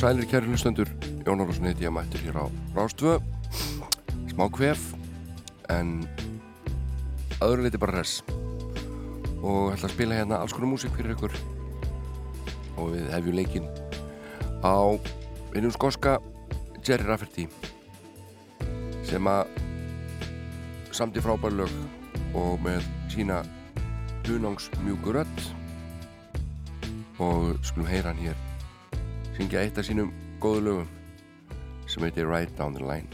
Sælir kæri hlustendur. Jón Ólafsson heiti ég mættur hér á Rástvö smá kvef en öðru leiti bara res og ætla að spila hérna alls konar músík fyrir ykkur. Og við hefjum leikin á einum skoska Jerry Rafferty sem að samti frábær lög og með sína hunangs rödd. Og skulum heyra hann hér syngja eitt af sínum góðu lögum sem heitir Right Down the Line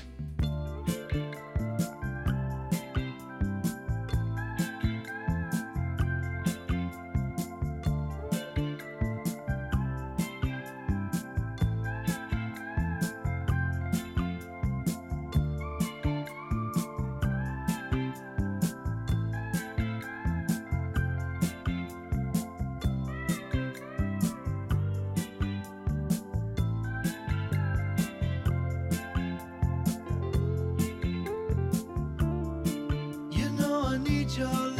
rejoice.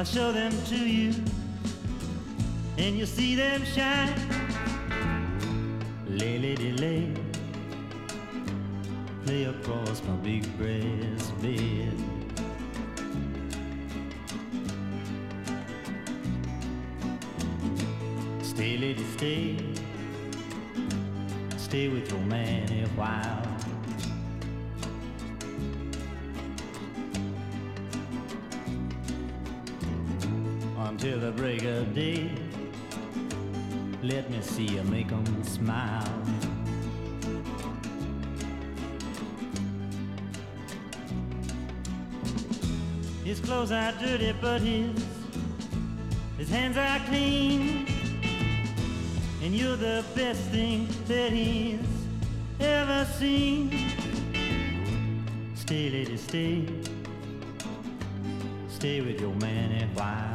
I'll show them to you, and you'll see them shine. Lay, lady, lay, lay across my big brass bed. Stay, lady, stay, stay with your man a while. Clothes are dirty, but his his hands are clean. And you're the best thing that he's ever seen. Stay, lady, stay. Stay with your man and while.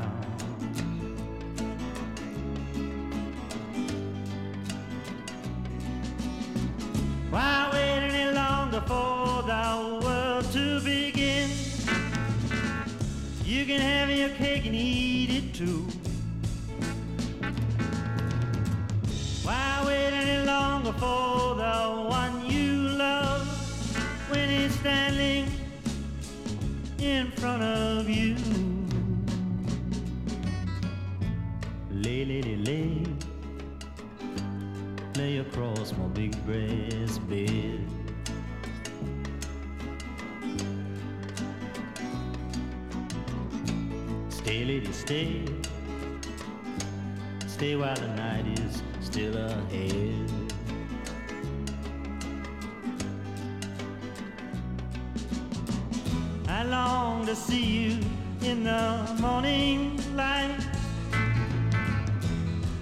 Long to see you in the morning light.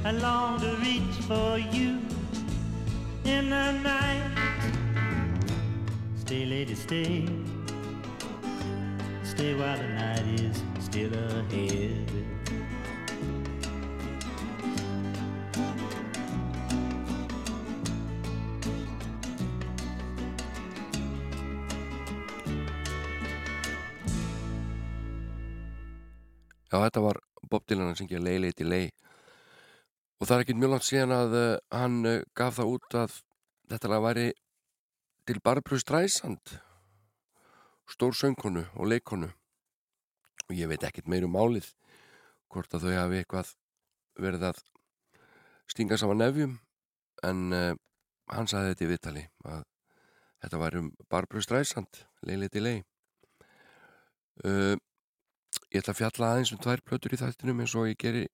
I long to reach for you in the night. Stay, lady, stay. Stay while the night is still ahead. Já, þetta var Bob Dylan að syngja Lay Lady Lay og það er ekkert mjög langt síðan að uh, hann uh, gaf það út að þetta lag væri til Barbra Streisand stór söngkonu og leikonu og ég veit ekkert meir um málið hvort að þau hafi eitthvað verið að stinga saman nefjum en uh, hann sagði þetta í vittali að þetta væri um Barbra Streisand Lay Lady Lay Ég ætla að fjalla aðeins um tvær plötur í þættinum eins og ég geri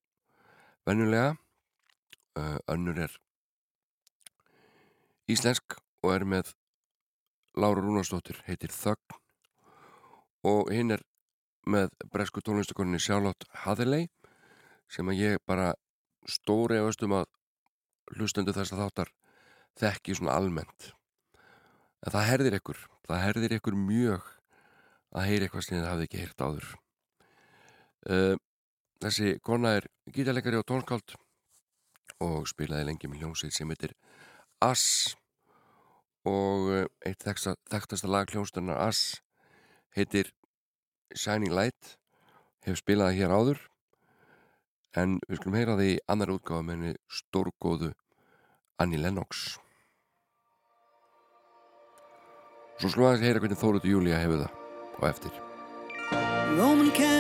vennulega. Uh, önnur er íslensk og er með Lára Rúnarsdóttir, heitir Þögn og hinn er með bresku tónlistakoninni Charlotte Hathaway sem að ég bara stóri efast um að hlustendu þess að þáttar þekki svona almennt. En það herðir ykkur, það herðir ykkur mjög að heyra eitthvað sem þið hafði ekki heyrt áður. Uh, þessi kona er gítarleikari og tónskáld og spilaði lengi með hljómsveit sem heitir Ass og uh, eitt þekktasta lag hljómsdurnar Ass heitir Shining Light hef spilaði hér áður en við skulum heyra því annar útgáða með henni stórgóðu Annie Lennox. Svo skulum við að heyra hvernig Þóruður Júlia hefur það og eftir. Roman candles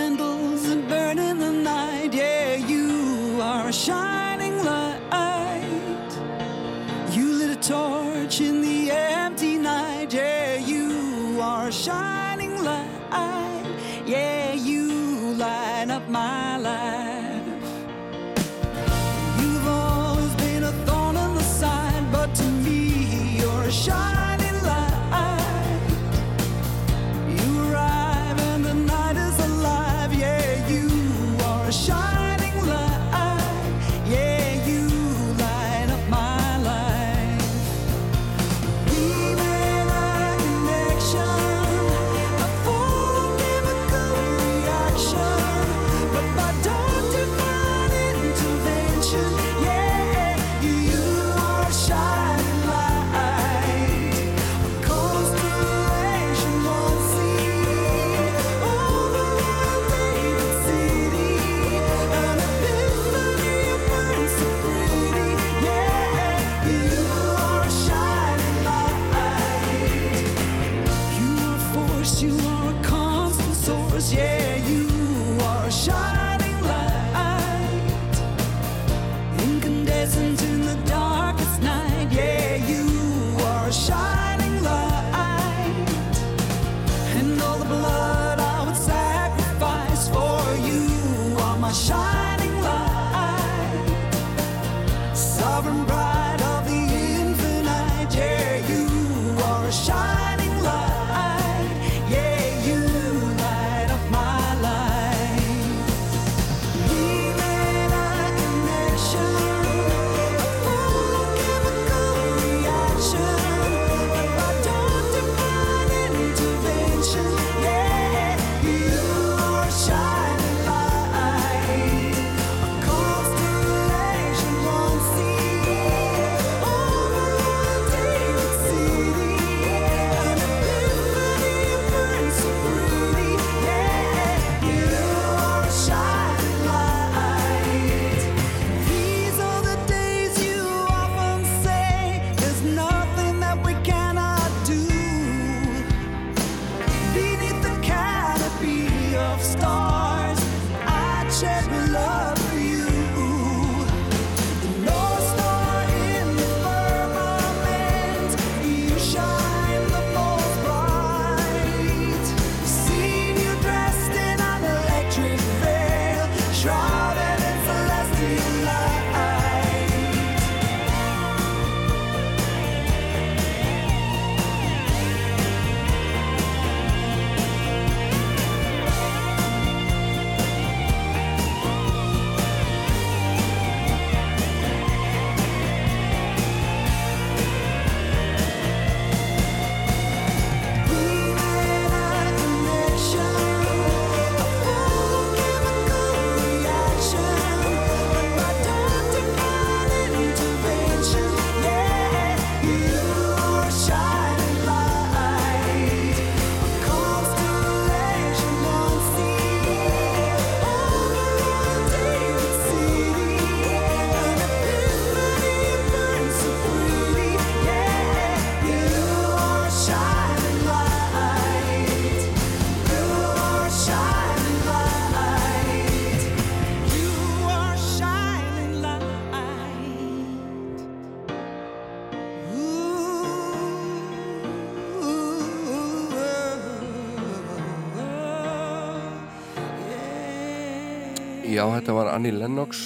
þetta var Annie Lennox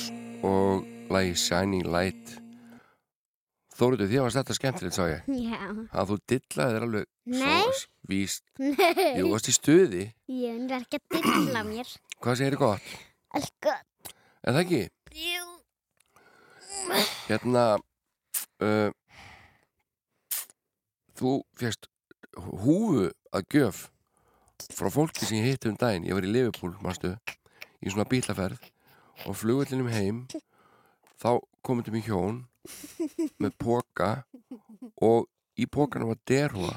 og lagi Shining Light Þóruðu, því varst þetta skemmtilegt, sá ég Já. að þú dillaði þér alveg Nei. svo víst Nei. Jú, varst í stuði Ég er ekki að dilla mér. Hvað segir þið gott? Allt gott. En það ekki? Jú. Hérna uh, Þú fjast húfu að gjöf frá fólki sem ég hitti um daginn ég var í Liverpool, manstu í svona bílaferð og flugvellinum heim þá komum mig hjón með póka og í pókanum var derhúa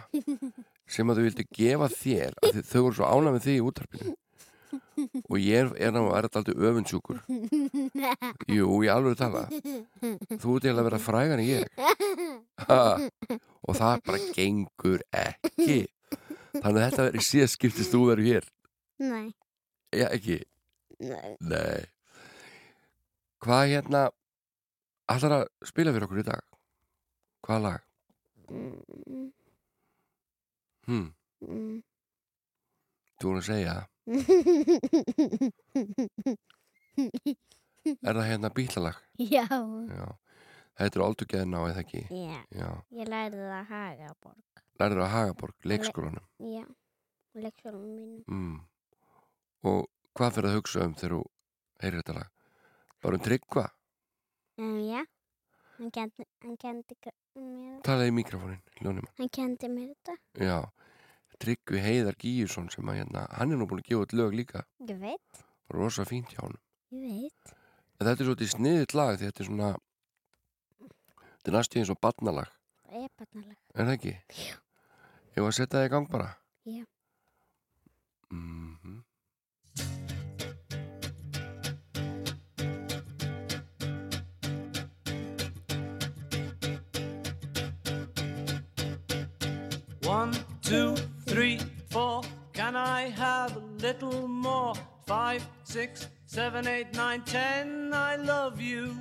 sem að þau vildu gefa þér að þau voru svo ánað með þig í útarpinu og ég er, er alltaf öfundsjúkur? Jú, ég alveg tala. Þú ert eiginlega að vera frægan en ég. Ha, Og það bara gengur ekki. Þannig að þetta verður síðan skiptist þú verður hér. Nei. Já, ekki? Nei. Nei Hvað hérna Allar að spila fyrir okkur í dag? Hvaða lag? Mm, Hm, mm. þú voru að segja Er það hérna bílalag? Já. Já Þetta er alduggeðin á eða ekki Já. Já Ég lærði það að haga borg. Lærður á Hagaborg, leikskólanum Já. Leikskólanum mínum. mm. Og hvað fyrir að hugsa um þegar þú heyrir þetta lag? Bara um tryggva? Um, já. Hann kendi, hann kendi mér það. Talaði í mikrofónin, ljónum Hann kendi mér þetta. Já, Tryggvi Heiðar Gíjusson sem að hérna, hann er nú búin að gefa út lög líka Ég veit. rosa fínt hjá hann Ég veit. en þetta er svolítið sniðið lag því þetta er svona þetta er næstu eins og barnalag Það er barnalag. er það ekki? Já Ég var að setja það í gang bara Já. Mhm One, two, three, four. Can I have a little more? Five, six, seven, eight, nine, ten. I love you.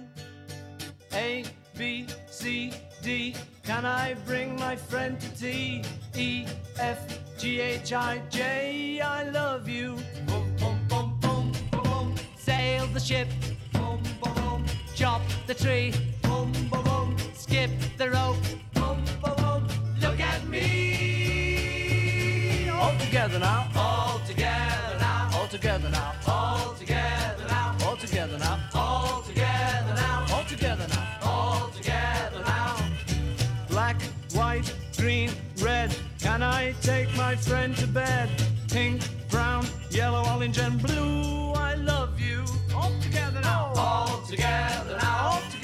A, B, C, D. Can I bring my friend to tea? E, F, G, H, I, J. I love you. Boom, boom, boom, boom, boom, boom. Sail the ship. Boom, boom, boom. Chop the tree. Boom, boom, boom. Skip the rope. together now. All together now. All together now. All together now. All together now. All together now. All together now. All together now. Black, white, green, red. Can I take my friend to bed? Pink, brown, yellow, orange, and blue. I love you. All together now. All together now. All together now.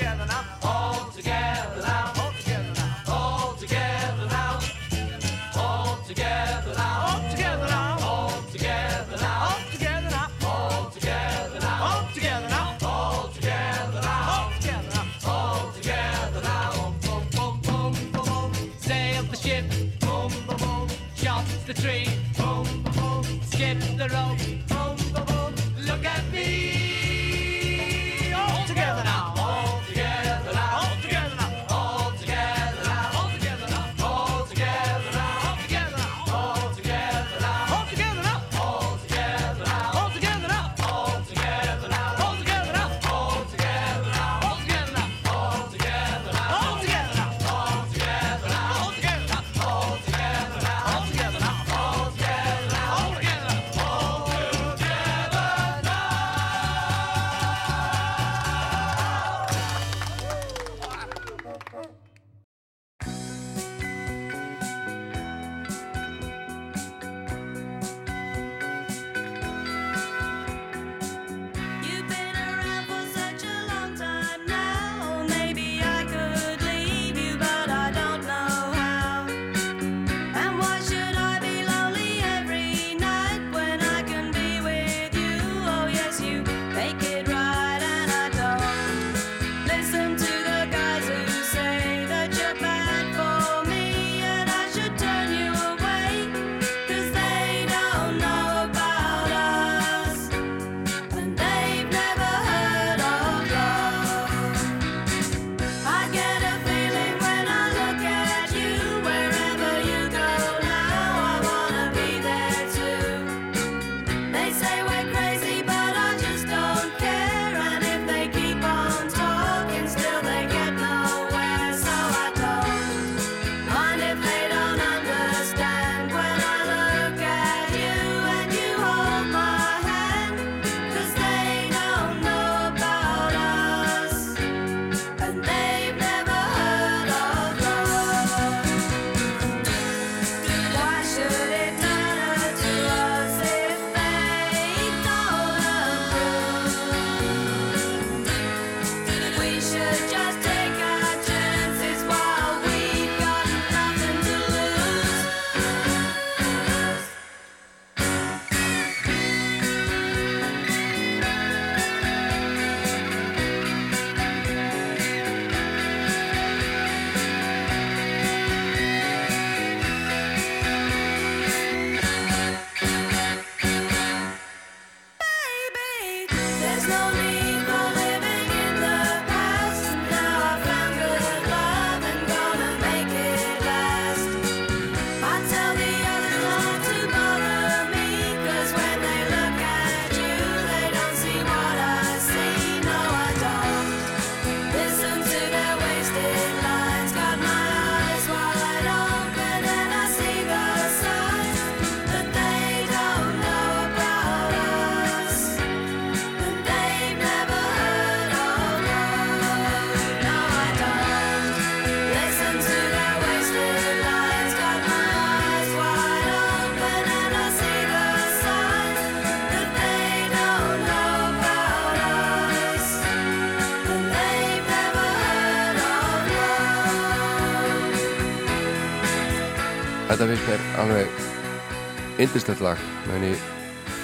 þetta finnst mér alveg indislegt lag meðan í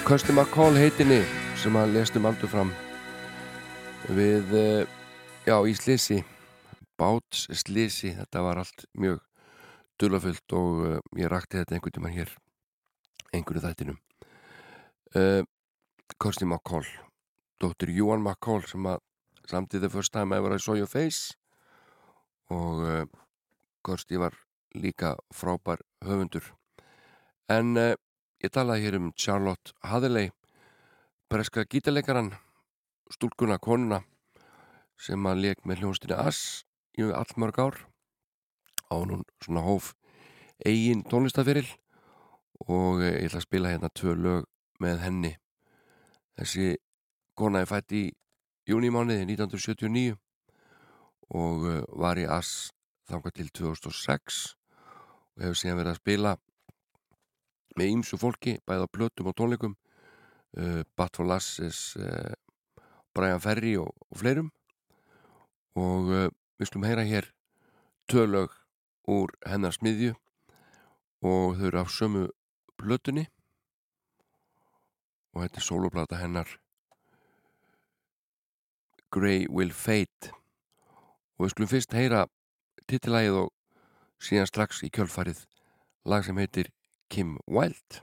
Custom A Call heitinni sem að lestum um aldur fram við eh, já, í Slissi Báts Slissi, þetta var allt mjög dulafullt og uh, ég rakti þetta einhvern tíman hér einhverju þættinum. Eh, uh, Custom A Call Dóttir Júan McCall sem að samtíðið fyrst time ever I saw your face og uh, Kirsti var líka frábær höfundur. En eh, ég talaði hér um Charlotte Hathaway, breska gítarleikaran, stúlkunna konuna sem að leik með hljóðstina Ass í allmörg ár á hún svona hóf eigin tónlistafyril og eh, ég ætla að spila hérna tvö lög með henni. Þessi kona er fætt í júnimániði 1979 og eh, var í Ass þanga til 2006 og hefur síðan verið að spila með ýmsu fólki bæða á plötum og tónleikum uh, Bat for Lasses uh, Brian Ferry og, og fleirum. Og uh, við skulum heyra hér tölög úr hennar smiðju og þau eru af sömu plötunni. Og þetta er soloplata hennar Grey Will Fade. Og við skulum fyrst heyra titilægið og síðan strax í kjölfarið. Lag sem heitir Kim Wilde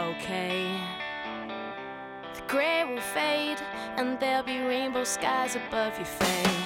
okay? The gray will fade And there'll be rainbow skies above your face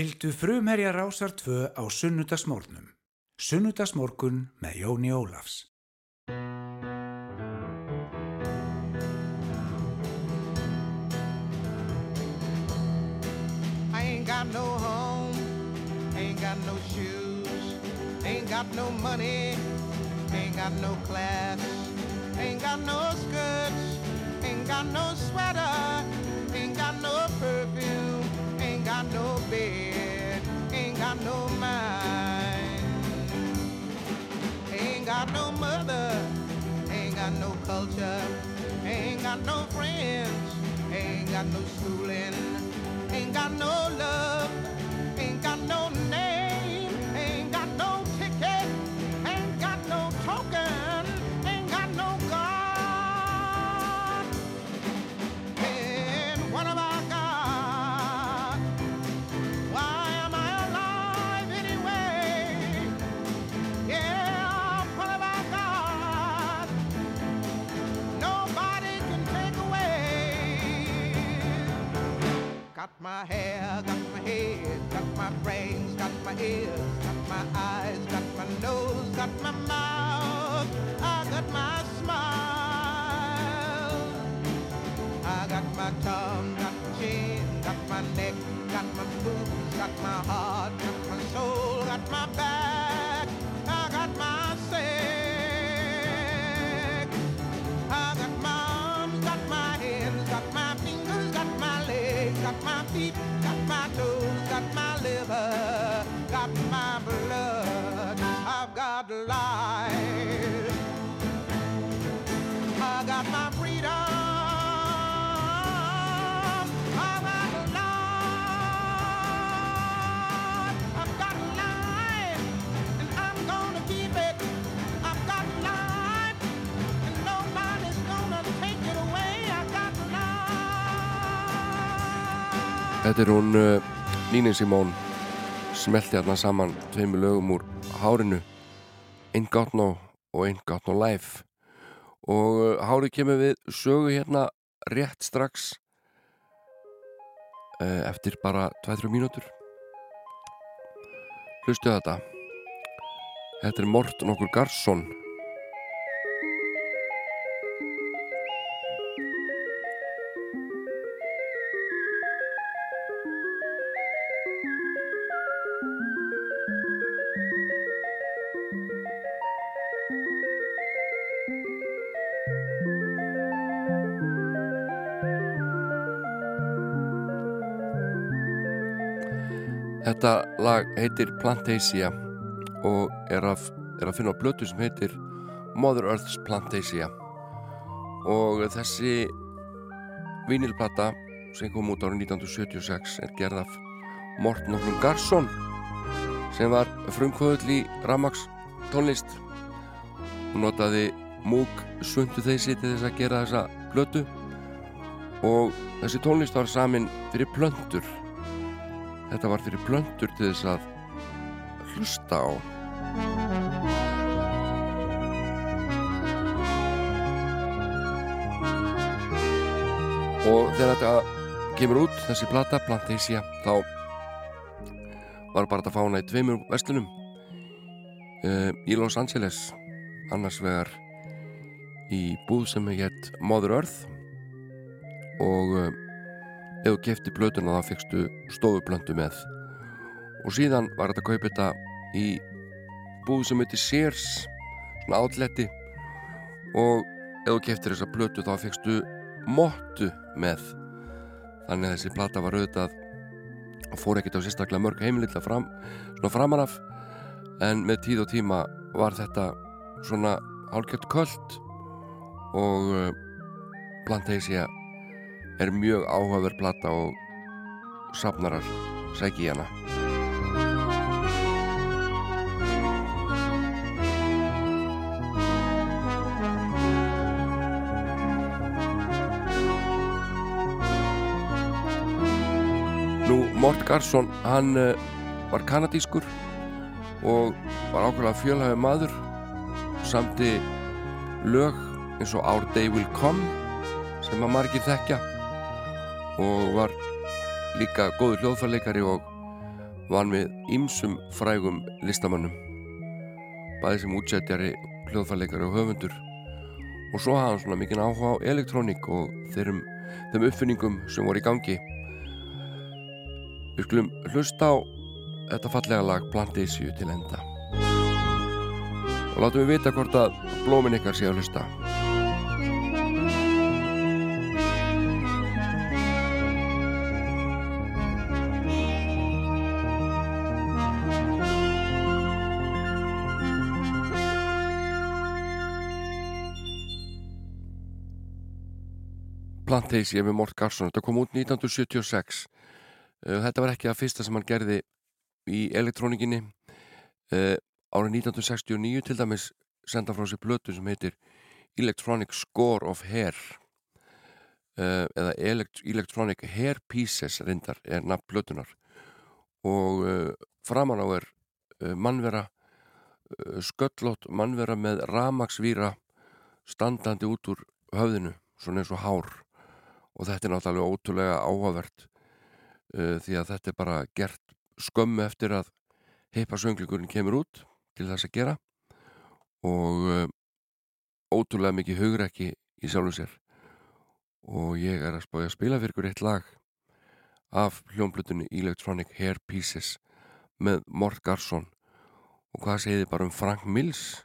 Fyldu frumherja rásar tvö á sunnudagsmórnum. Sunnudagsmórkun með Jóni Ólafs. got no home, ain't got no shoes, ain't got no money, ain't got no class, ain't got no got no schooling, ain't got no yeah. Þetta er hún uh, Nínin Simón smelti hérna saman tveimu lögum úr hárinu. Ain't Got No og Ain't Got No Life. Og uh, hárið kemur við sögu hérna rétt strax uh, eftir bara 2-3 mínútur. Hlustu þetta. Þetta er Morten okkur Garsson Þetta lag heitir Plantasia og er að, er að finna á blötu sem heitir Mother Earth's Plantasia. Og þessi vinilplata sem kom út árið 1976 er gerð af Morten Oklum Garsson sem var frumkvöðl í Ramax tónlist. Hún notaði múk sundu þeysi til þess að gera þessa blötu og þessi tónlist var samin fyrir plöntur Þetta var fyrir plöntur til þess að hlusta á. Og þegar þetta kemur út, þessi plata, Plantasia, þá var bara þetta fána í tveimur vestlunum uh, í Los Angeles, annars vegar í búð sem heit Mother Earth og uh, ef þú kefti blötuna þá fegstu stofublöndu með. Og síðan var þetta að kaupa þetta í búð sem heitir Sears svona átletti og ef þú keftir þessa blötu þá fegstu mottu með. Þannig að þessi plata var auðvitað og fór ekkert á sérstaklega mörg heimililla fram, svona framanaf en með tíð og tíma var þetta svona hálfgjöld köld. Og uh, Plantasia er mjög áhugaverð plata og safnarar sæki í hana. Nú, Mort Garsson, hann uh, var kanadískur og var ákveðlega fjölhæfi maður. Samti lög eins og Our Day Will Come sem að margir þekkja og var líka góður hljóðfærleikari og vann við ýmsum frægum listamannum bæði sem útsettjari hljóðfærleikari og höfundur. Og svo hafði hann svona mikinn áhuga á elektrónik og þeim, þeim uppfinningum sem voru í gangi. Við skulum hlusta á þetta fallega lag Plantasíu til enda. Og látum við vita hvort að blómin ykkar sé að hlusta Plantasíu með Mort Garsson þetta kom út 1976 Uh, Þetta var ekki að fyrsta sem hann gerði í elektrónikinni. Uh, árið 1969 til dæmis senda frá sér blötu sem heitir Electronic Score of Hair. Uh, eða Electronic Hair Pieces reyndar er nafn blötunar og framan á er mannvera sköllótt mannvera með ramagsvíra standandi út úr höfðinu svona eins og hár og þetta er náttúrulega ótrúlega áhugavert uh, því að þetta er bara gert skömmu eftir að heipa sönglingurinn kemur út til þess að gera og uh, ótrúlega mikið hugrekki í sjálfu sér. Og ég er að spája að spila fyrir ykkur eitt lag af hljómblutunni Electronic Hair Pieces með Mort Garsson og hvað segir þið bara um Frank Mills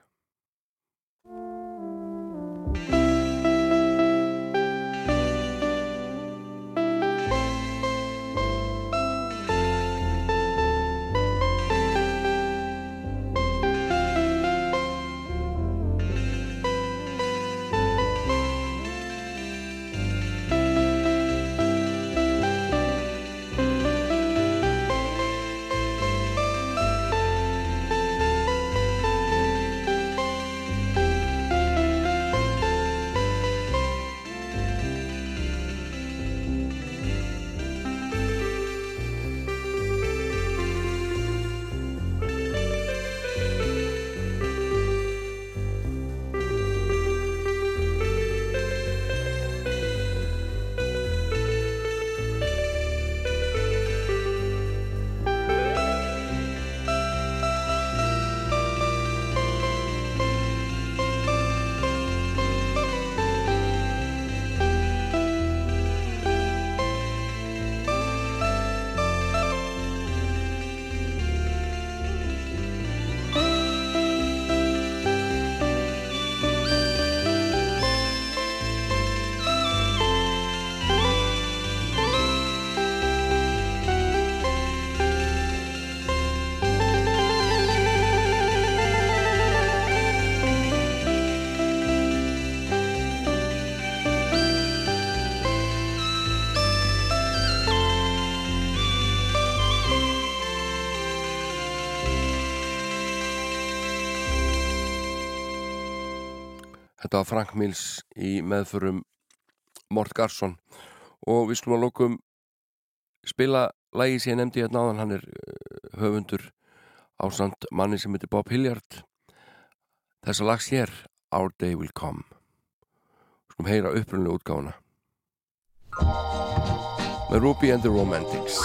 Þetta var Frank Mills í meðförum Mort Garson og við skulum að lókum spila lægi sem ég nefndi hérna áðan, hann er uh, höfundur ásand manni sem heitir Bob Hilliard. Þessa lags hér Our Day Will Come. Skulum heyra upprunlega útgáfuna. Með Ruby and the Romantics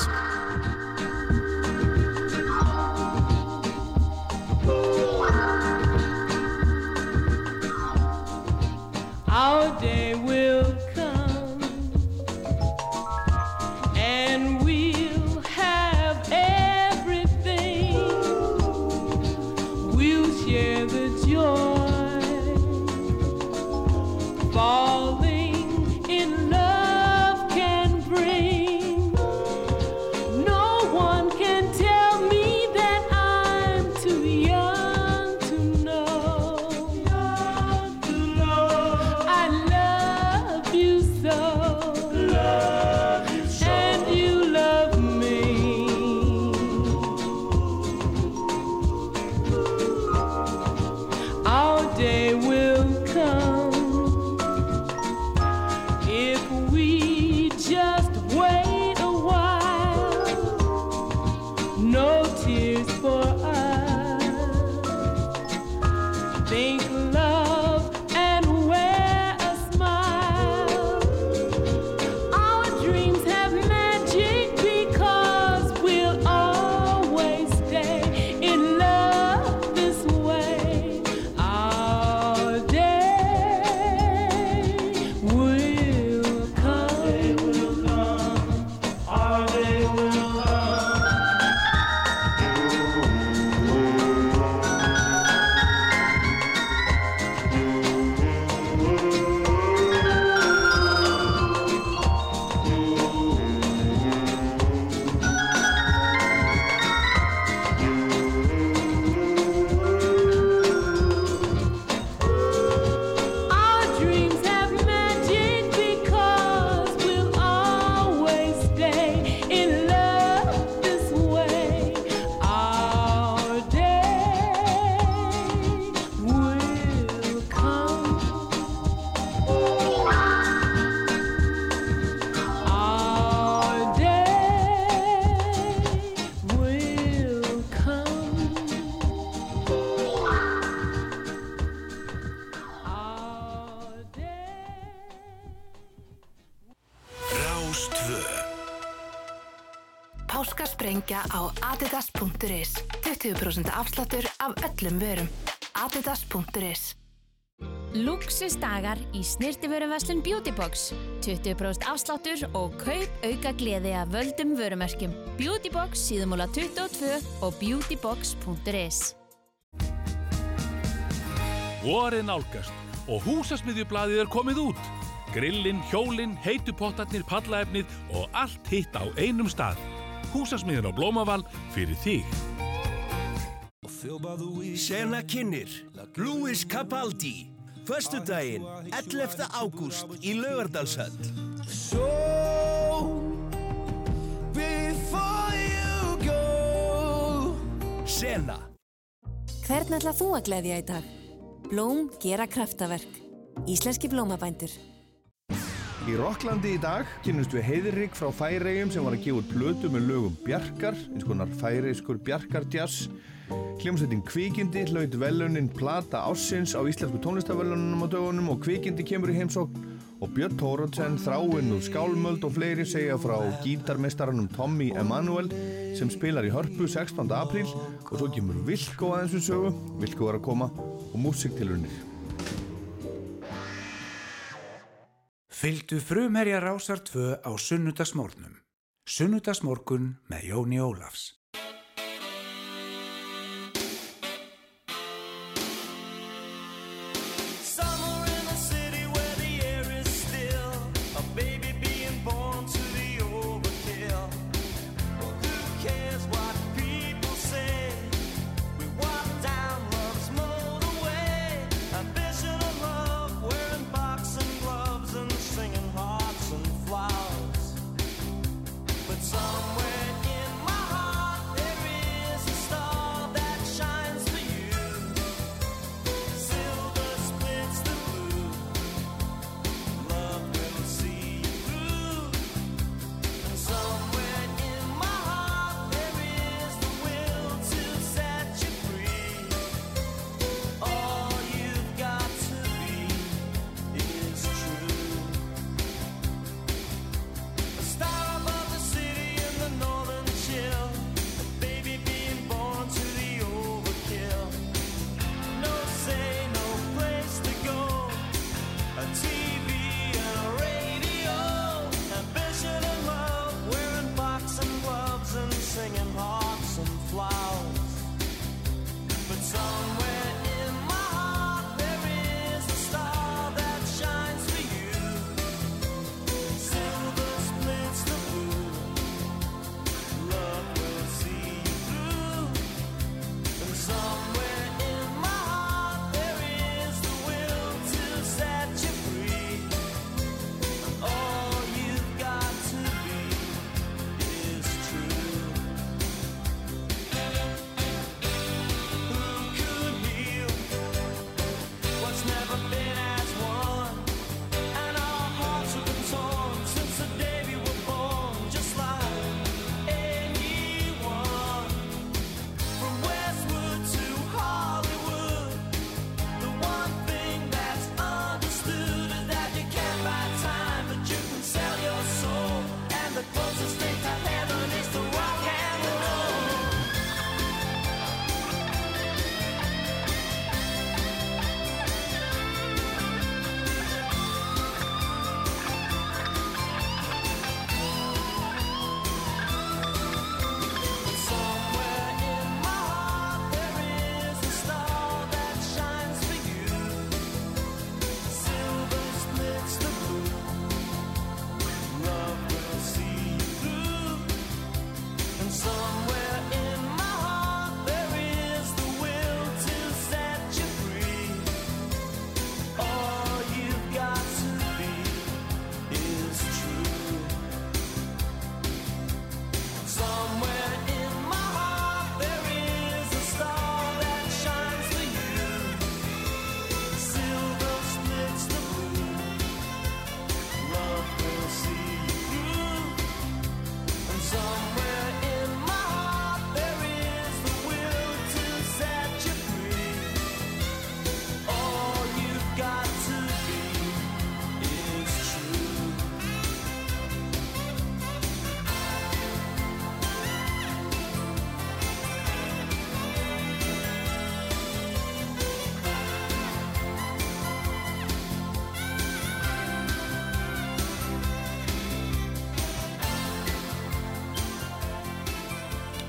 Páskasprengja á adidas.is 20% afsláttur af öllum vörum. adidas.is Luxusdagar í snirtiföruverslun Beautybox. 20% afsláttur og kaup auka gleði af völdum vörumerkjum. Beautybox síðumúla 22 og beautybox.is Vorið nálgast og húsasmiðjublaðið er komið út. Grillin, hjólin, heitupottarnir, pallaefnið og allt hitt á einum stað. Húsasmiðin á Blómaval fyrir þig. Sena kynir Louis Capaldi Föstudaginn 11. ágúst í Laugardalshöll So before you go Sena Hvern ætla þú að gleðja í dag? Blóm gera kraftaverk. Íslenski blómabændur. Í Rokklandi í dag kynnumst við Heiðrik frá Færegjum sem var að gefa út plötu með lögum Bjarkar, eins konar færeiskur Bjarkardjass. Hljómsveitin Kvikindi hlaut velunin Plata Ássins á Íslensku tónlistavellunum á dögunum og Kvikindi kemur í heimsókn og Björn Tórótsen, Þráinn úr Skálmöld og fleiri segja frá gítarmestaranum Tommy Emanuel sem spilar í Hörpu 16. apríl og svo kemur Vilko aðeins við sögu, Vilko var að koma og músiktilunir. Fylgdu frumherja Rásar 2 á sunnudagsmórnum. Sunnudagsmorgun með Jóni Ólafs.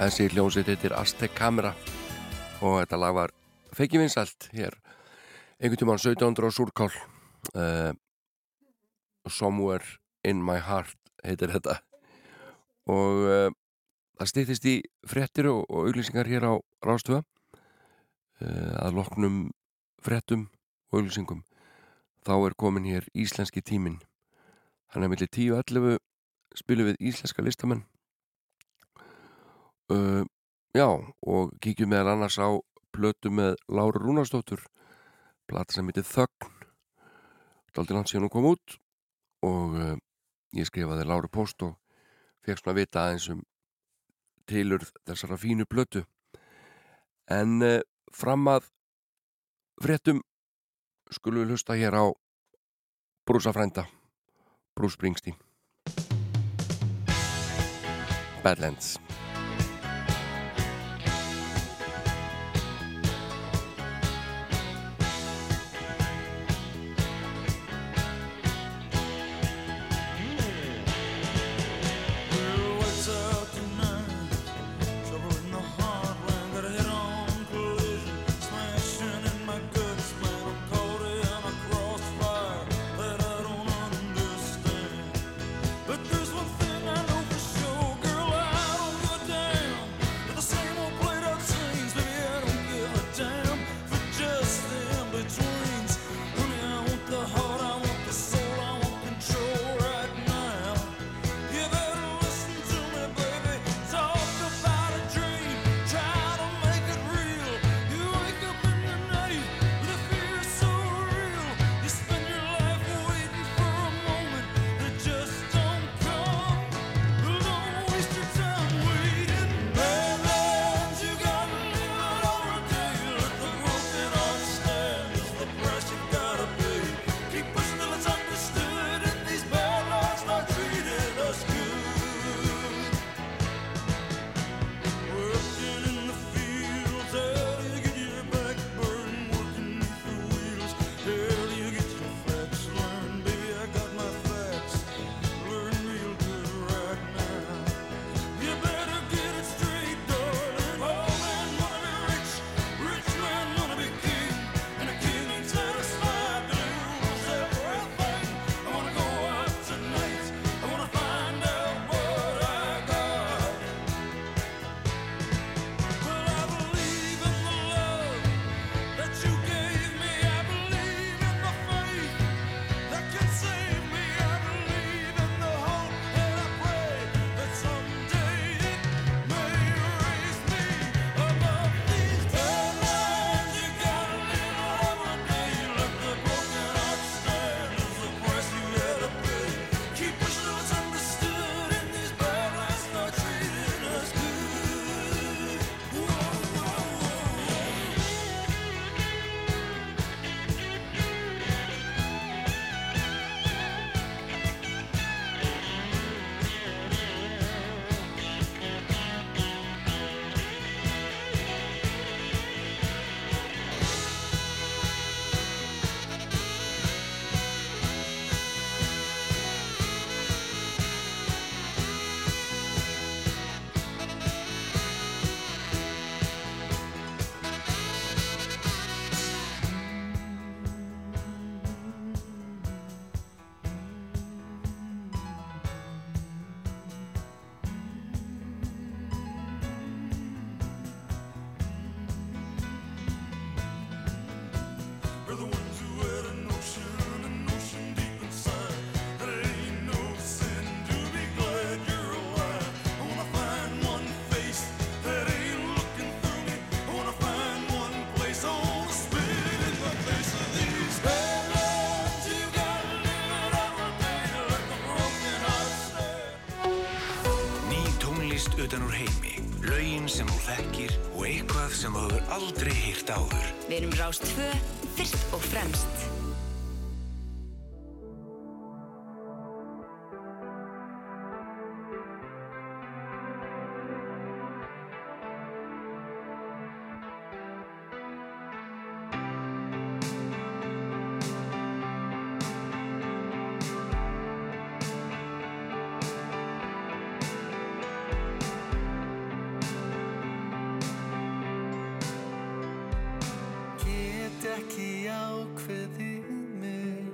Þessi hljósið heitir Aztec Camera og þetta lag var feikivinsalt hér einhvern tíman 17. og Súrkál uh, eh, Somewhere in my heart heitir þetta. Og uh, það stýttist í frettir og, og auglýsingar hér á Rástöða uh, eh, að loknum frettum og auglýsingum þá er komin hér íslenski tímin hann er millir 10.11 spilum við íslenska listamenn uh, já, og kíkjum meðal annars á plötu með Láru Rúnarsdóttur plata sem heitir Þögn. Daldi langt síðan hún kom út og uh, ég skrifaði Láru post og fegst hún að vita aðeins um tilurð þessara fínu plötu. En uh, fram að fréttum skulum við hlusta hér á brúsafrænda Bruce Springsteen. Badlands. aldrei hýrt áður. Við erum Rást 2, fyrst og fremst. ekki ákveðið mig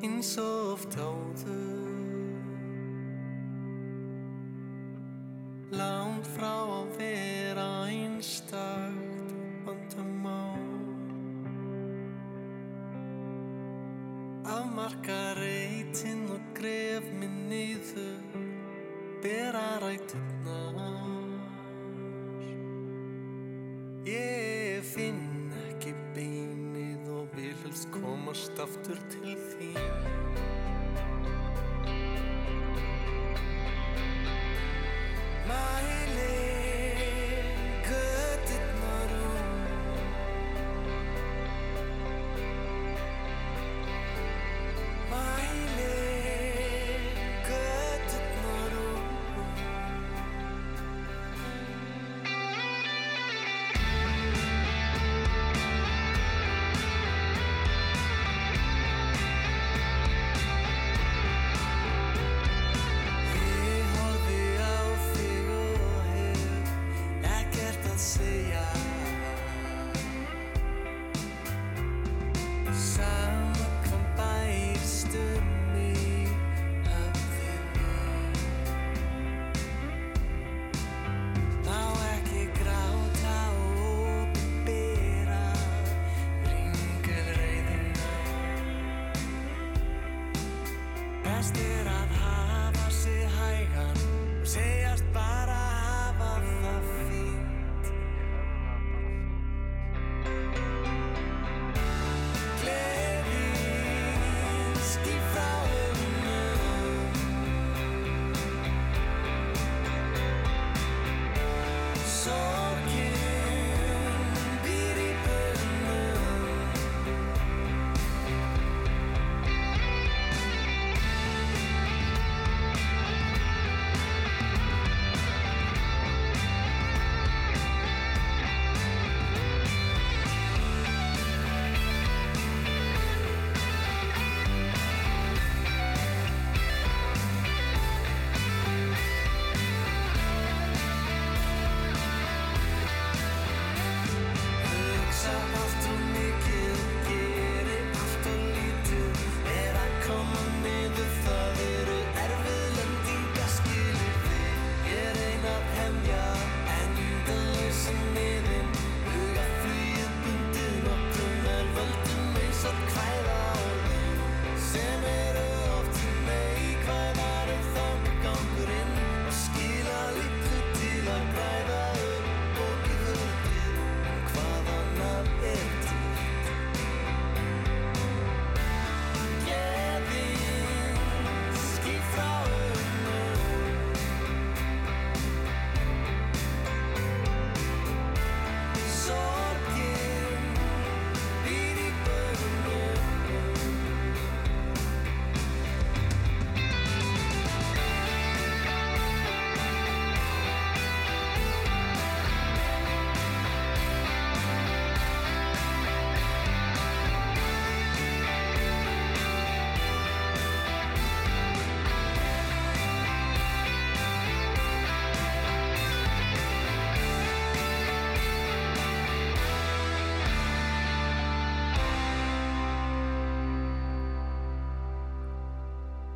eins og oft áður.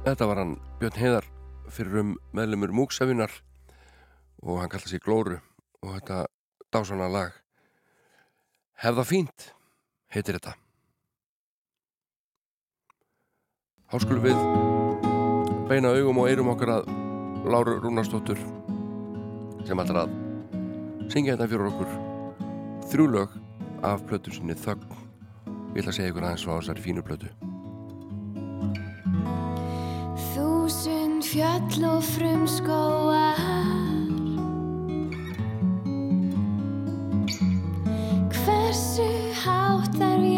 Þetta var hann Björn Heiðar fyrir um meðlumur Múksafinnar og hann kallaði sig Glóru og þetta dásanna lag Hefða fínt heitir þetta Háskulum við beina augum og eirum okkar að Láru Rúnarsdóttur sem ætlar að syngja þetta fyrir okkur þrjúlög af plötu sinni Þögg. Ég ætla að segja ykkur aðeins á þessari fínu plötu. fjöll og frum skóar Hversu hátt er ég?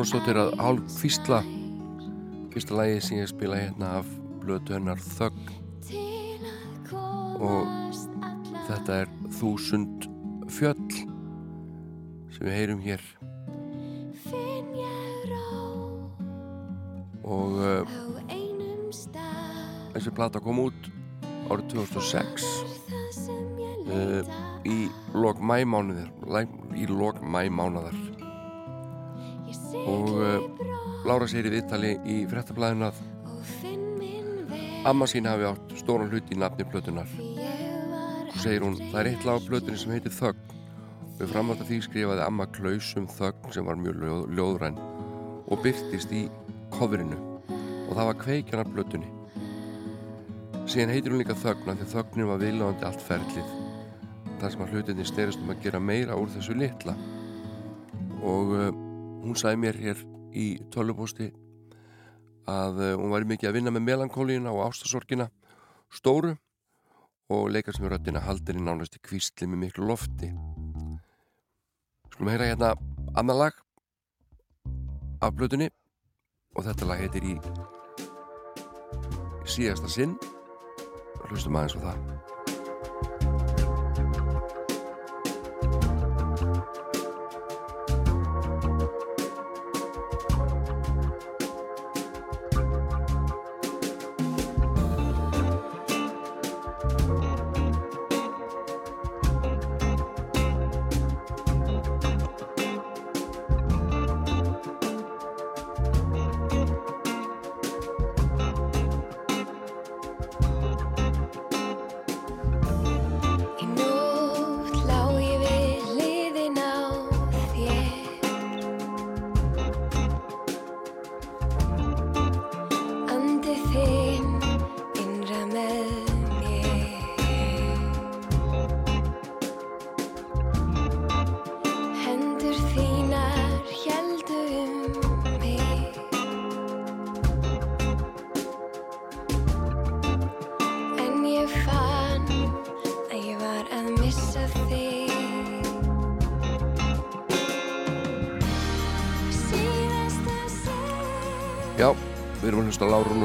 Lára Rúnarsdóttir að hálf fýstla fyrsta lagi sem ég spila hérna af blötu hennar Þögn. Og þetta er Þúsund fjöll sem við heyrum hér. Og uh, þessi plata kom út árið 2006 uh, í lok mæmánuðar í lok mæmánuðar og uh, Lára segir í viðtali í frettablaðinu að amma sín hafi átt stóran hlut í nafni plötunar og segir hún það er eitt lag á plötunni sem heitir Þögn. Við framvægt að því skrifaði amma Klausum Þögn sem var mjög ljóð, ljóðræn og byrtist í coverinu og það var kveikjan af plötunni. Síðan heitir hún líka Þögn af því þögnin var viðlóðandi allt ferlið. Þar sem að hlutinni sterist um að gera meira úr þessu litla. Og uh, hún sagði mér hér í tölvupósti að uh, hún var mikið að vinna með melankólíuna og ástasorgina stóru og leikar sem er röttina haldinni nánast í kvísli með miklu lofti. Skulum heyra hérna annar lag af blötunni og þetta lag heitir í síðasta sinn. Hlustum aðeins á það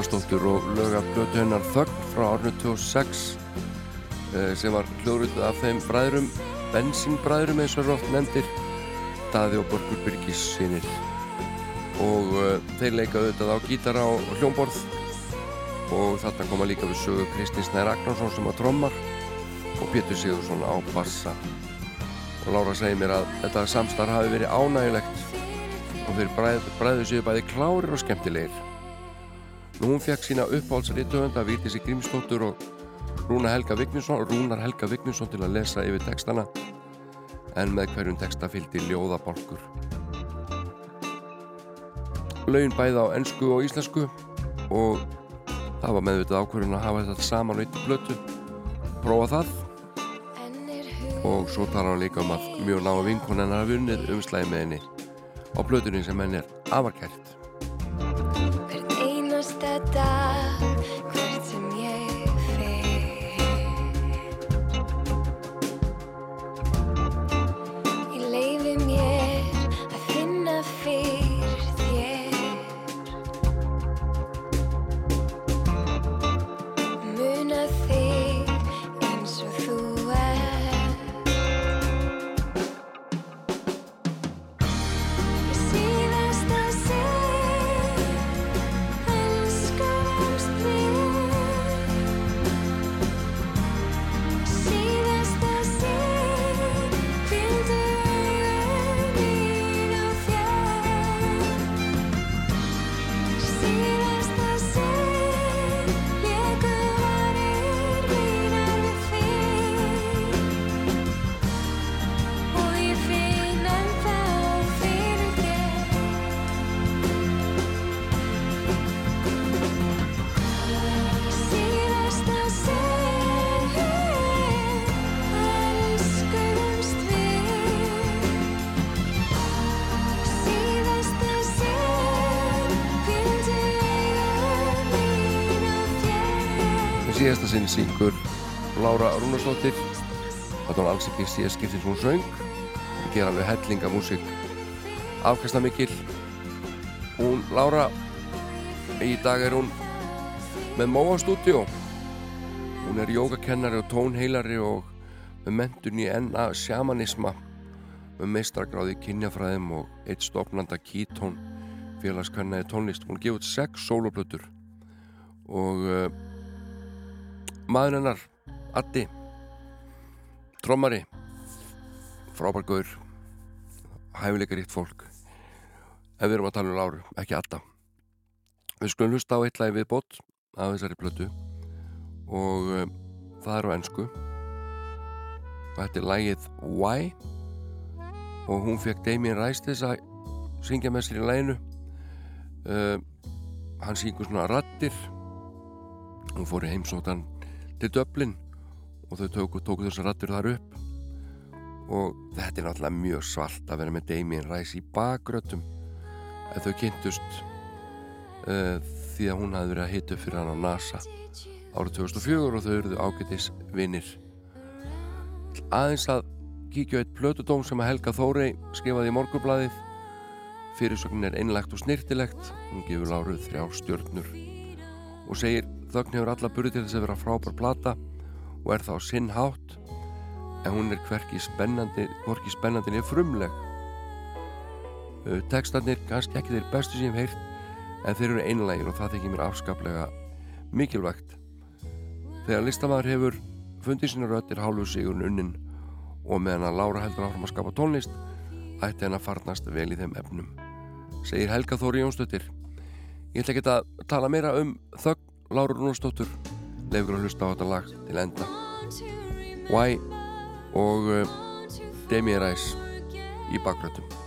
Rúnarsdóttur og lög af blötu hennar Þögn frá árinu 2006 eh, sem var hljóðrutuð af þeim bræðrum bensínbræðrum eins og oft nefndir Daði og Borgur Byrgis sinir og uh, þeir leika auðvitað á gítara og hljómborð. Og þarna koma líka við sögu Kristi Snær Agnarsson sem að trommar og Pétur Sigursson á bassa. Og Lára segir mér að þetta samstarf hafi verið ánægilegt og þeir bræð, bræðu séu bæði klárir og skemmtilegir. Hún fekk sína uppáhaldsriðtöfunda Vítis í Grímsdóttur og Rúnar Helga Vigninsson til að lesa yfir textana en með hverjum texta fylgdi ljóðabalkur. Laugin bæði á ennsku og íslensku og það var meðvitað ákvörðun að hafa þetta saman veitt blötu, prófa það og svo talar hann líka um að mjög náðu vinkon hennar hafi unnið umslæði með henni á blötunni sem henni er afarkært. Hvern einasta syngur Lára Rúnarsdóttir. Þetta var alls ekki síðast skiptið sem hún söng. Hún ger alveg hellinga músík afkasta mikil hún Lára í dag er hún með Móa Studio hún er jógakennari og tónheilari og með mentun í NA shamanisma með meistragráði kynjafræðum og eitt stopnanda Keystone félagskvennaði tónlist. Hún gefur sex soloplötur og uh, maður hennar Addi. Trommari. Frábærgauður hæfileikaríkt fólk. Ef við erum að tala um Láru, ekki Adda. Við skulum hlusta á eitt lagi viðbót af þessari plötu. Og uh, það er á ennsku og þetta er lagið Why? Og hún fekk Damien Rice þess að syngja með sér í læginu uh, hann syngur svona rattir hún fór í heimsóttan til Dublin og þau tóku, tóku þessar rattir þar upp. Og þetta er náttúrulega mjög svalt að vera með Damien Rice í bakgrötum en þau kynntust uh, því að hún hafði verið að hita fyrir hann á NASA árið 2004 og þau eruðu ágætis vinnir aðeins að kíkja á eitt plötudóm sem að Helga Þórei skrifaði í morgublaðið fyrirsögnin er einlegt og snirtilegt hún gefur láruð þrjá stjörnur og segir þögn hefur alla burði til þess að vera frábær plata og er þá sinn hátt en hún er hverki spennandi hvorki spennandi niður frumleg. Uh, textarnir kannski ekki þeir bestu sem ég hef heyrt en þeir eru einlægir og það þykir mér afskaplega mikilvægt. Þegar listamæður hefur fundið sína röttir hálfu sigurinn unnin og meðan að Lára heldur áfram að skapa tónlist ætti henn að farnast vel í þeim efnum segir Helga Þóri Jónsdóttir. Ég ætla ekki að tala meira um þögn Lára Rúnarsdóttur. Leifur að hlusta á þetta lag til enda. Why og uh, Demi Rice í bakgrötum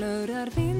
flögrar vind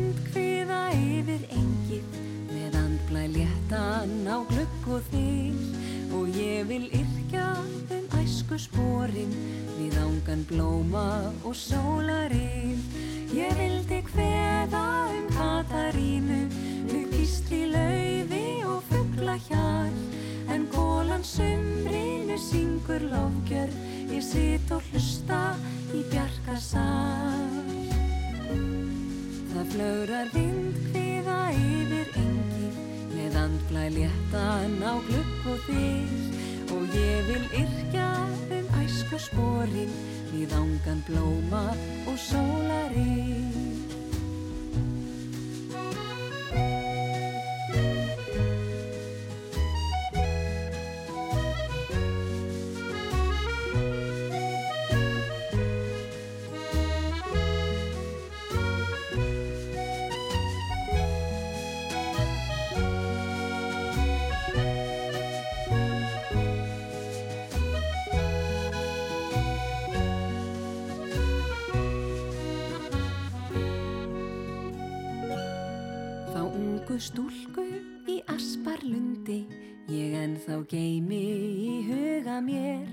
stúlku í asparlundi. Ég en þá geimi í huga mér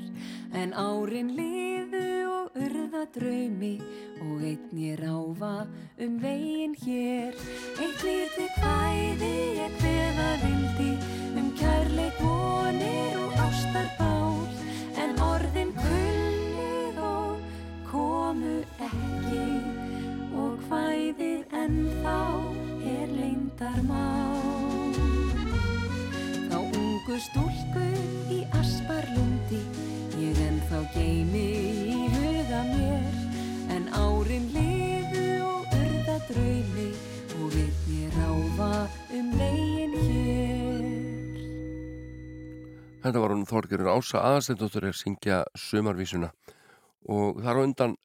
en árin liðu og urða draumi. Og einn ég ráfa um vei Þorgerur Ása aðarstendóttur er syngja sömarvísuna og þar á undan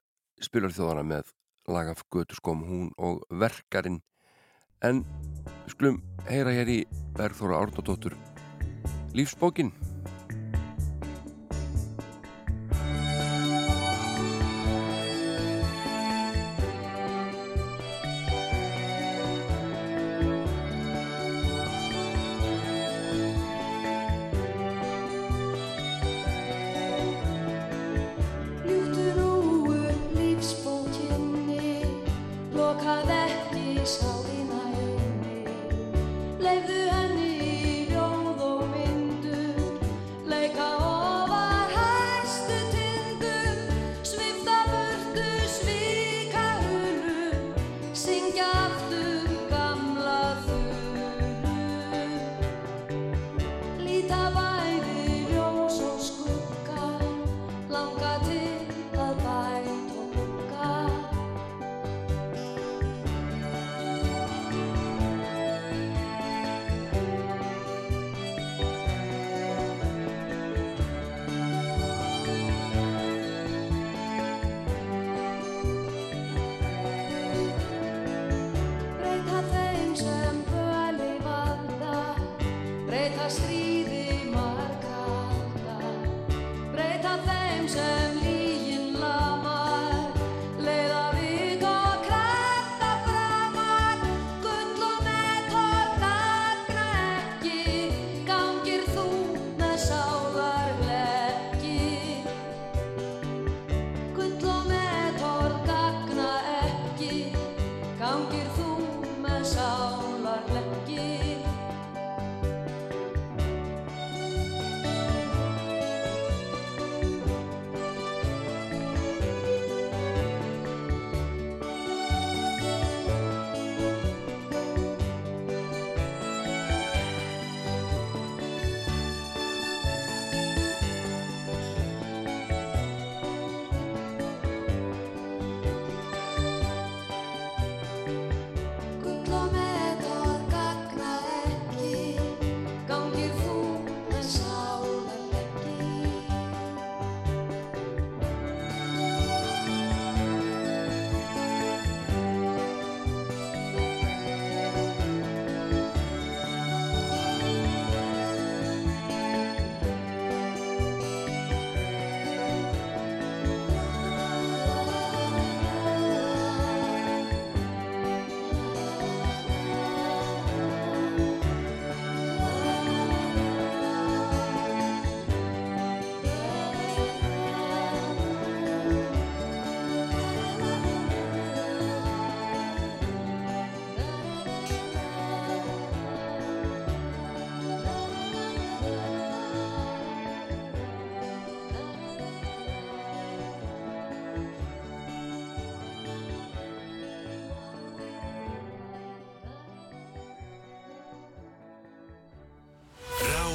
spilar þjóðana með lagaf götu skom hún og verkarinn. En sklum heyra hér í Bergþóra Árnadóttur Lífsbókin.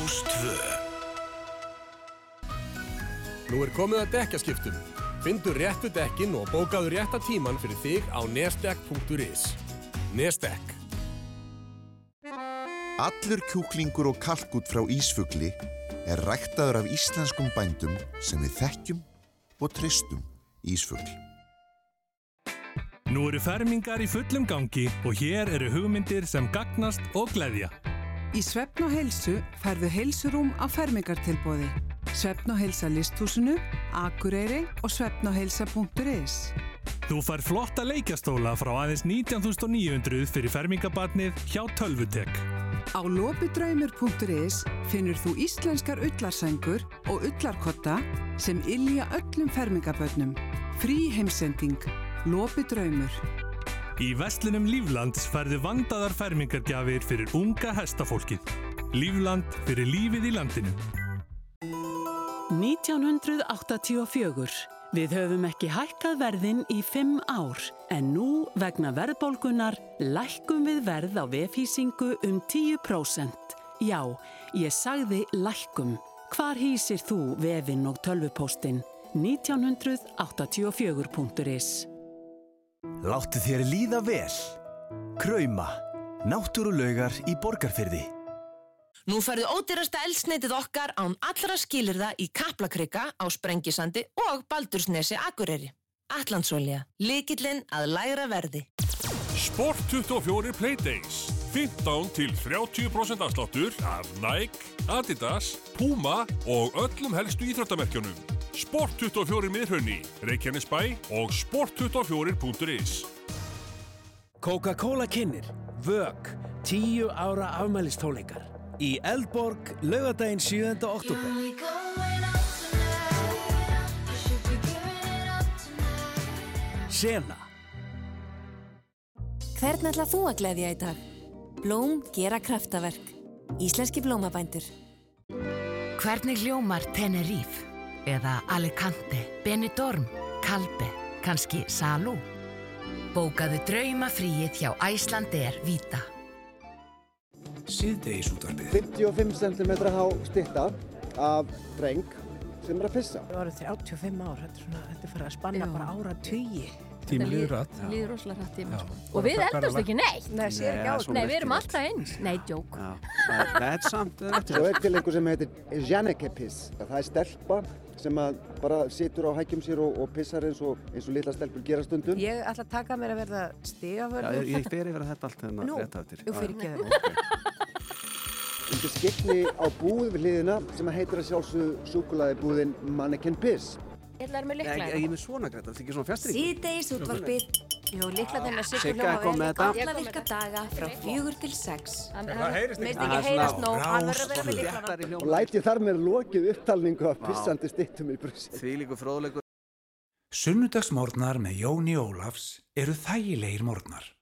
Rás 2 Nú er komið að dekkaskiptum. Findu réttu dekkin og bókaðu rétta tíman fyrir þig á nesdekk.is Nesdekk Allur kjúklingur og kalkút frá Ísfugli er ræktaður af íslenskum bændum sem við þekkjum og tristum Ísfugli. Nú eru fermingar í fullum gangi og hér eru hugmyndir sem gagnast og gleðja. Í Svefn og heilsu færðu heilsurúm á fermingartilbóði. Svefn og heilsa listhúsinu, Akureyri og svefnogheilsa.is. Þú fær flotta leikjastóla frá aðeins 19.900 fyrir fermingabarnið hjá Tölvutek. Á lopidraumur.is finnur þú íslenskar ullarsængur og ullarkotta sem ylja öllum fermingabönnum. Frí heimsending. Lopidraumur. Í Vestlunum Líflands færðu vandaðar fermingargjafir fyrir unga hestafólkið. Lífland fyrir lífið í landinu. 1984. Við höfum ekki hækkað verðin í fimm ár, en nú vegna verðbólgunar lækkum við verð á vefhýsingu um 10%. Já, ég sagði lækkum. Hvar hýsir þú vefinn og tölvupóstinn? 1984.is Láttu þér líða vel. Krauma. Náttúrulaugar í borgarfyrði. Nú færðu ódýrasta eldsneitið okkar án allra skilirða í Kaplakrika á Sprengisandi og Baldursnesi Akureyri. Allandsólja. Likillinn að læra verði. Sport 24 Playdays. 15 til 30% afsláttur af Nike, Adidas, Puma og öllum helstu íþróttamerkjónum. Sport24 miðrunni, Reykjanesbæ og sport24.is Coca-Cola kynir, vög, tíu ára afmælistólingar í Eldborg, lögadaginn 7. oktober. Sena Hvern ætla þú að gleyðja í dag? Blóm gera kraftaverk. Íslenski blómabændur. Hvernig hljómar Teneríf? Eða Alicante, Benidorm, Calpe, kannski Salú? Bókaðu draumafríið hjá Æslandeir Vita. Síðdegisútvarpið. 55 cm há stitta af dreng sem er að pissa. Það voru 35 ár, þetta er, svona, þetta er fyrir að spanna bara ára tugi Tíminn líður hratt. Það líður rosalega hrætt tíma. Já. Sko. Og við það- eldast ekki neitt. Nei, sér ekki á Nei, Nei, við erum alltaf eins. Nei, djók. Þetta er samt Svo er til einhver sem heitir Janeke piss Það er stelpa sem að bara situr á hækjum sér og, og pissar eins og, eins og litla stelpur gera stundum Ég ætla að taka mér að verða stigaförður Já, ég- ég fer yfir þetta allt hérna Nú, rétt á eftir. Jú, Já, fyrir ekki Undir skikni á búð við hliðina sem að heitir að sjálfsögðu Ég ætla að með Ég likla. ég er með svona græta, þetta er ekki svona fjastring Síðdeis útvarpið. Jú, likla þeim að er komið með þetta. Alla virka daga frá fjögur til sex. Það heyrist ekki. Finnst ekki heyrast nóg, hann verður að vera með lyklana. Og læt ég þar með lokið upptalningu af pissandi stittum í brúsi Því líku fróðleikur. Sunnudagsmórnar með Jóni Ólafs eru þægilegir mórnar.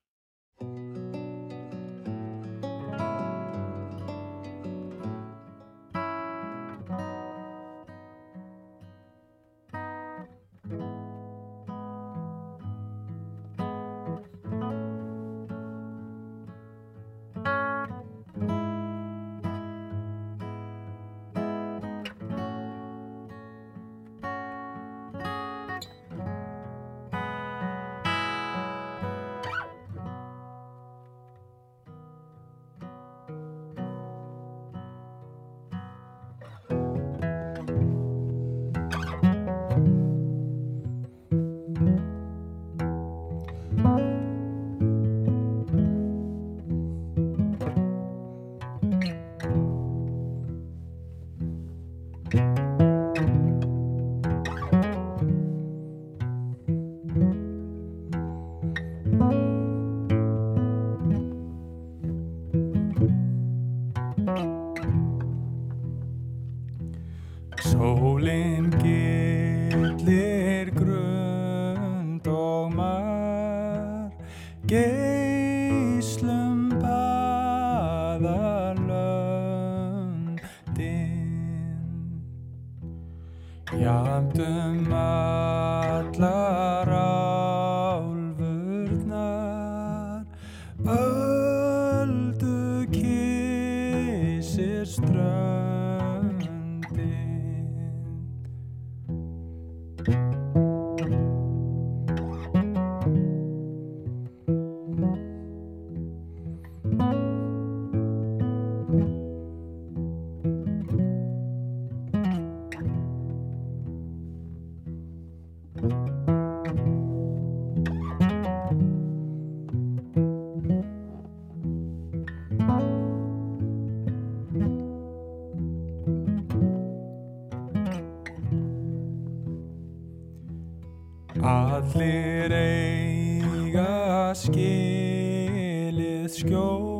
Allir eiga skilið skjó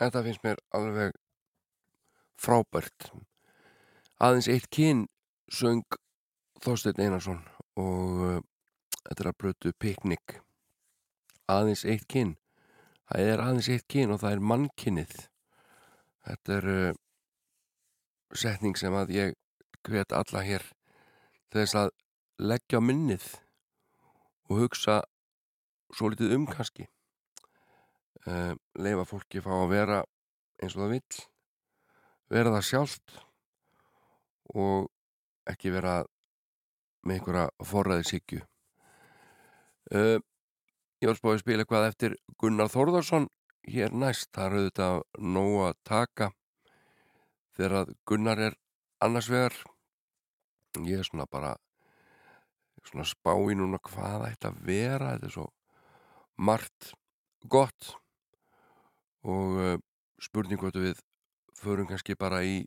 Þetta finnst mér alveg frábært. Aðeins eitt kyn söng Þorsteinn Einarsson og uh, þetta er að blötu Piknik. Aðeins eitt kyn. Það er aðeins eitt kyn og það er mannkynnið. Þetta er uh, setning sem að ég hvet alla hér þess að leggja minnið og hugsa svo litið um kannski uh, leifa fólki fá að vera eins og það vill vera það sjálft og ekki vera með einhverja forræðisíkju uh, ég var spáðið að spila eitthvað eftir Gunnar Þórðarsson hér næst, það er auðvitað nóg að taka þegar að Gunnar er annars vegar. Ég er svona bara svona spá í núna hvað ætti að vera. Þetta er svo margt gott og uh, spurning hvort við förum kannski bara í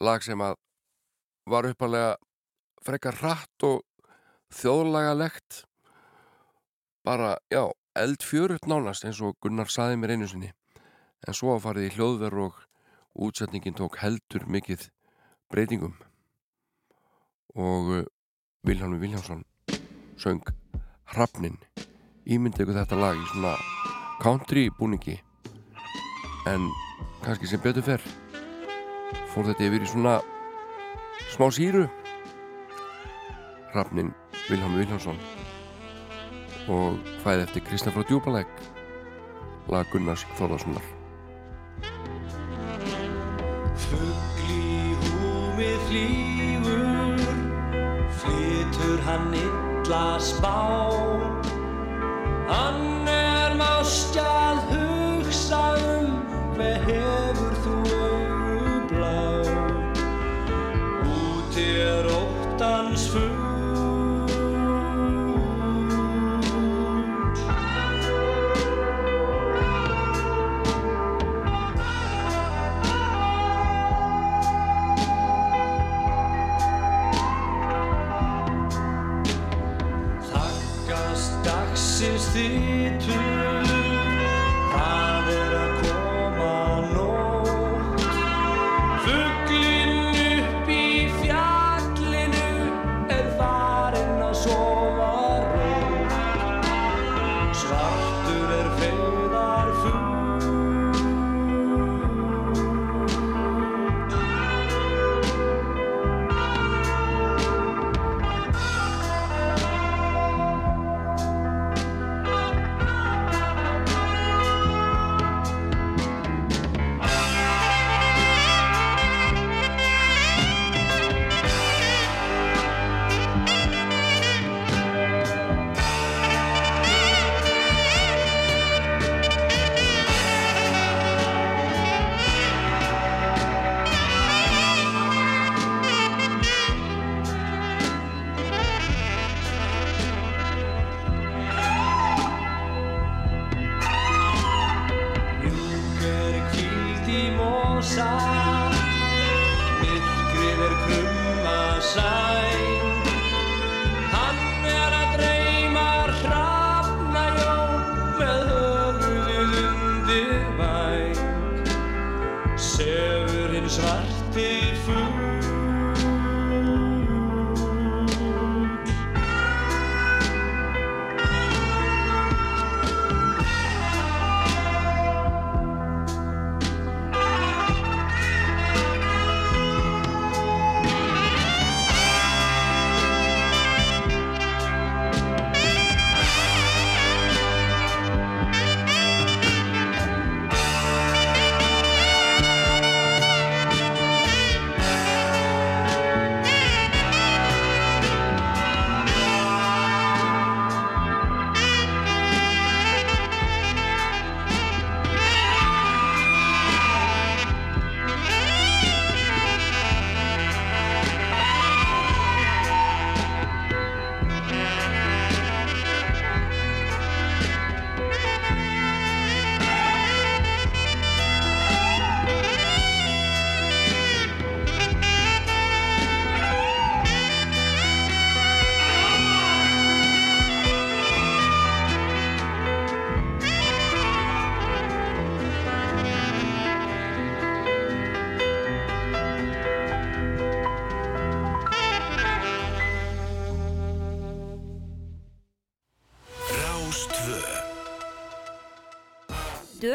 lag sem að var uppalega frekar hratt og þjóðlagalegt. Bara, já, eldfjörutt nánast eins og Gunnar saði mér einu sinni. En svo að farið í hljóðver og útsetningin tók heldur mikið breytingum. Og uh, Vilhelm Viljánsson söng Hrafnin ímyndi ykkur þetta lag í svona country búningi. En kannski sem betur fer fór þetta yfir í svona smá síru. Hrafnin Vilhelm Viljánsson og hvaðið eftir Kristján frá Djúbalæk lag Gunnars Þorðarssonar Fugl í húmið flýgur, flytur hann illa spá. Hann er mástjað hugsa um, hver hefur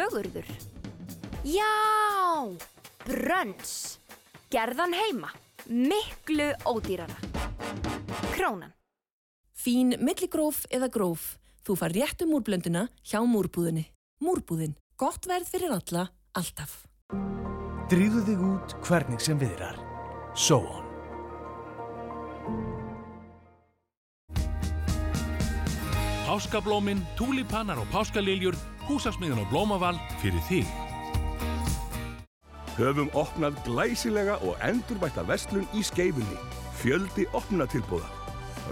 Dögurður. Já, brönns. Gerðan heima. Miklu ódýrara. Krónan. Fín milligróf eða gróf. Þú far réttu múrblönduna hjá múrbúðinni. Múrbúðin. Gott verð fyrir alla, alltaf. Dríðu þig út hvernig sem viðrar. Sóon. Páskablómin, túlipanar og páskaliljur, húsasmiðan og blómaval fyrir þig. Höfum opnað glæsilega og endurbætta vestlun í skeifunni. Fjöldi opnatilbúða.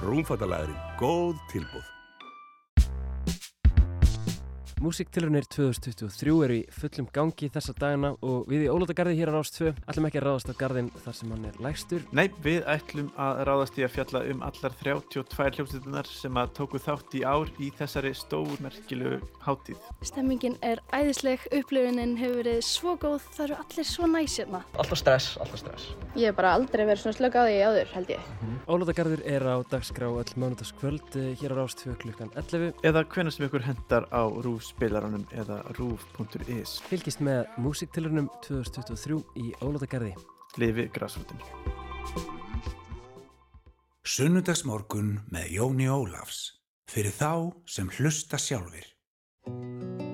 Rúmfattalæðurinn, góð tilbúð. Músiktilrunir 2023 eru í fullum gangi þessa dagana og við í Ólótagarði hér á Rás 2 ætlum ekki að ráðast á garðin þar sem hann er lægstur. Nei, við ætlum að ráðast í að fjalla um allar 32 hljómsveitunar sem að tóku þátt í ár í þessari stórmerkilu hátíð. Stemmingin er æðisleg, upplifunin hefur verið svo góð, það eru allir svo næs hérna. Alltaf stress, alltaf stress. Ég hef bara aldrei verið svona slögg á því áður, held ég. Ólótagarður er á dagskrá öll mánudagskvöld eh, hér á Rás 2 klukkan 11. Eða rúfspilaranum eða rúf.is. Fylgist með Músiktilrunum 2023 í Ólótagarði. Lifi græsrútin. Sunnudagsmorgun með Jóni Ólafs fyrir þá sem hlusta sjálfur.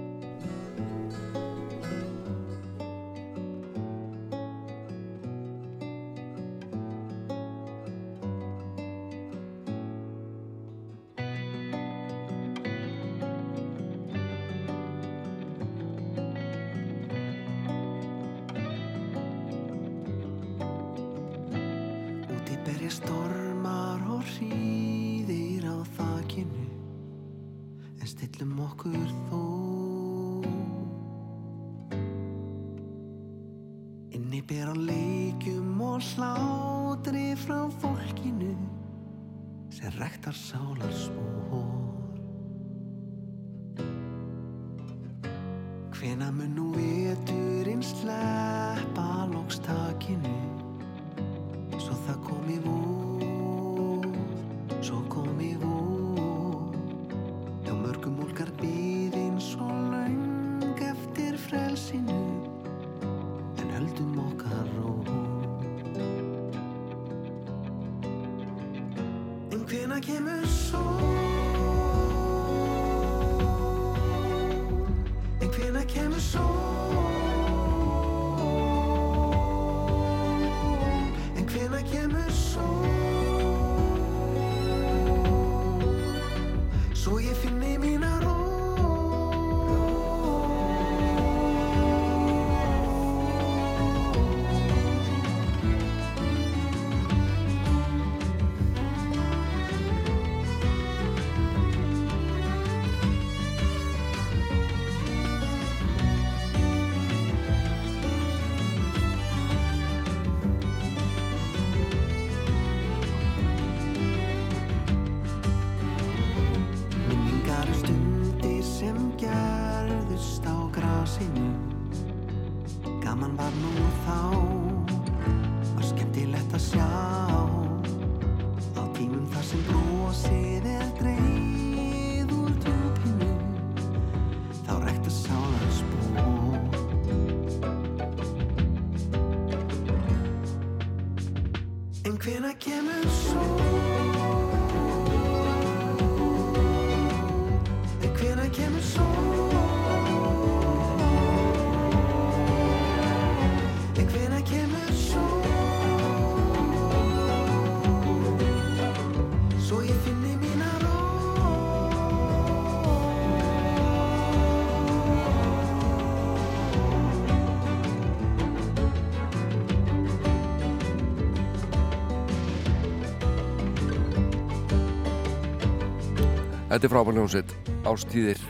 Þetta er frábæð hljómsveit, Ástíðir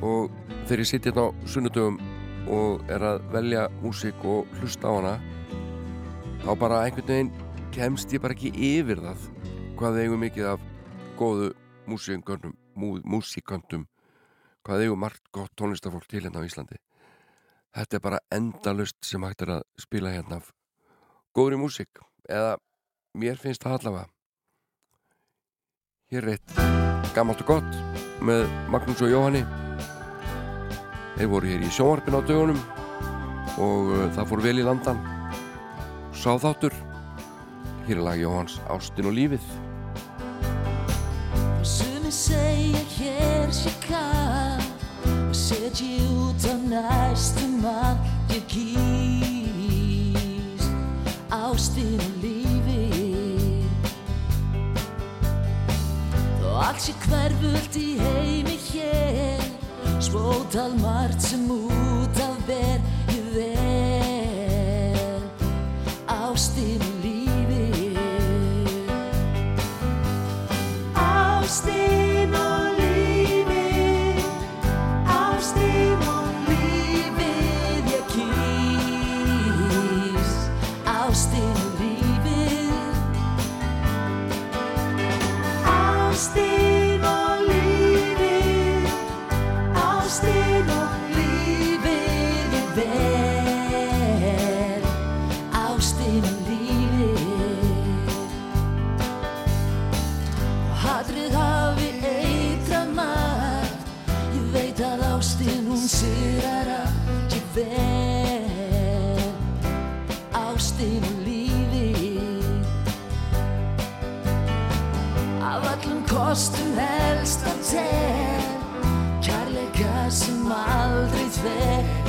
og þegar ég sitt hérna á sunnudögum og er að velja músík og hlusta á hana þá bara einhvern veginn kemst ég bara ekki yfir það hvað eigum mikið af góðu músíköndum, mú, músíköndum hvað eigum margt gott tónlistafólk til hérna á Íslandi. Þetta er bara endalust sem hægt er að spila hérna af góðri músík eða mér finnst það allavega. Hér er eitt gammalt og gott með Magnús og Jóhanni. Þeir voru hér í sjónvarpin á dögunum og uh, það fór vel í landan. Sá þáttur. Hér er lag Jóhanns Ástin og lífið. Sumi segja hér sé kall og setji út á næstum allt ég kýs ástin og lífi allt sé hverfult í heimi hér. Spótal margt sem út af ber ég vel ástin og lífi Ástin ástin hún sigrar að ég vel Ástin og lífi Af öllum kostum helst að tel Kærleika sem aldrei þver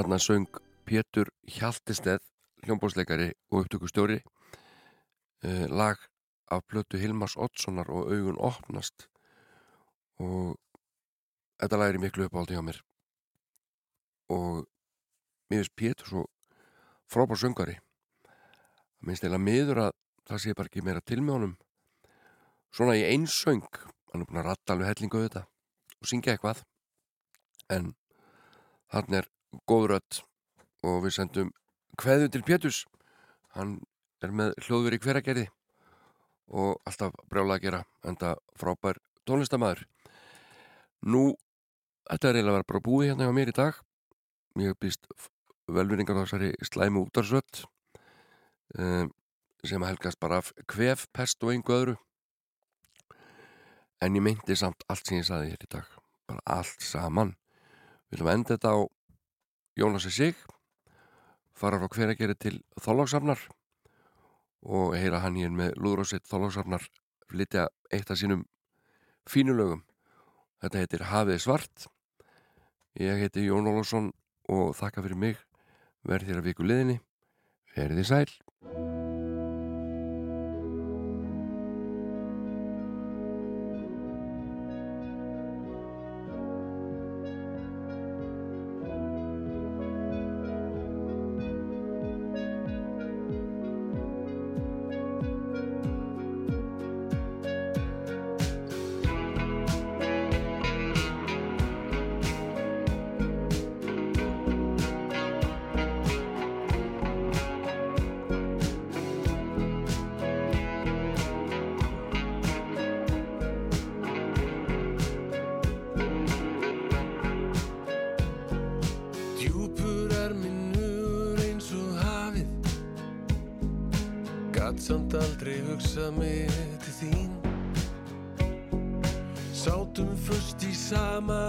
Þarna söng Pétur Hjaltisteð, hljómbóðsleikari og upptökustjóri, eh, lag af plötu Hilmars Oddssonar og augun opnast. Og þetta lag er í miklu uppáldi hjá mér. Og mér finnst Pétur svo frábár söngari það minnst eða miður að það sé bara ekki meira til með honum. Svona í eins söng hann er búin að ratta alveg hellingu þetta og syngja eitthvað. En hann er góð rödd og við sendum kveðu til Péturs. Hann er með hljóður í hveragerði og alltaf brjála að gera enda frábær tónlistamæður nú þetta er eiginlega að vera bara búið hérna hjá mér í dag. Ég hef býst velvinningar á þessari slæmu útarsrödd um, sem helgast bara af kvef, pest og einhver öðru. En ég meinti samt allt sem ég saði hér í dag bara allt saman. Við viljum enda þetta á Jónasi Sig fara frá hveragerði til Þólagsafnar og heyra hann hér með Lúðrósitt Þólagsafnar flytja eitt af sínum fínulögum þetta heitir Hafið svart. Ég heiti Jón Ólafsson og þakka fyrir mig. Verð þér að viku liðinni. Verði sæl samt aldrei hugsað mig til þín. Sá sátum först í sama